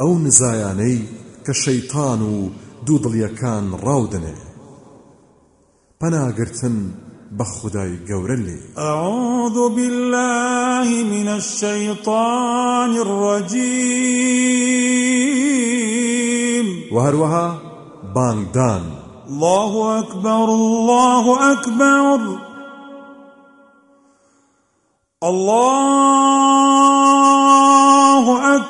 ئەو نزایانەی کە شەیتان و دوودڵیەکان ڕاودنێ پەناگرتن بخداي قورلي أعوذ بالله من الشيطان الرجيم. وهروها بانغدان الله أكبر الله أكبر. الله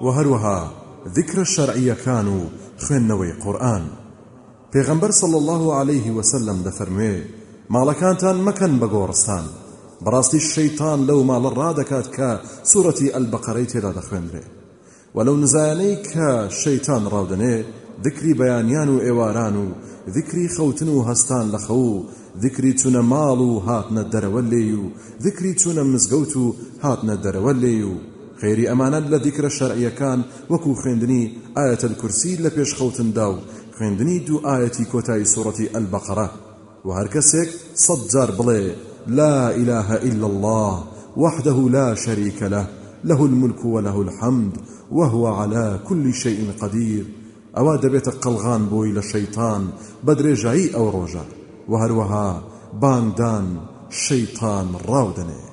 وهروها ذكر الشرعية كانوا خوێندنەوەی قورآن پێغەمبەر صلى الله عليه وسلم دەفەرموێ ماڵەکانتان مەکەن بە گۆڕستان بەڕاستی شەیتان لەو ماڵە ڕادەکات کە سوورەتی ئەلبەقەرەی تێدا دەخوێنرێ وەلەو نزایانەی کە شەیتان ڕاودنێ ذکری بەیانیان و ئێواران و ذکری خەوتن و هەستان لە خەو و ذکری چونە ماڵ و هاتنە دەرەوە لێ و ذکری چونە مزگەوت و هاتنە دەرەوە لێ و خێری ئەمانەت لە دیکرە شەرعیەکان وەکو خوێندنی ئاەت الکورسی لە پێش خەوتندا و خوێندنی دوو ئاەتی کۆتایی سوڕەتی ئەلبەقەرە و هەر کەسێک سەد جار بڵێ لا إله إلا الله وحده لا شريك له له الملك وله الحمد وهو على كل شيء قدير. ئەوە دەبێتە قەلغان بۆی لە شەیتان بە درێژایی ئەو ڕۆژە و هەروەها بانگدان شەیتان ڕاودنێ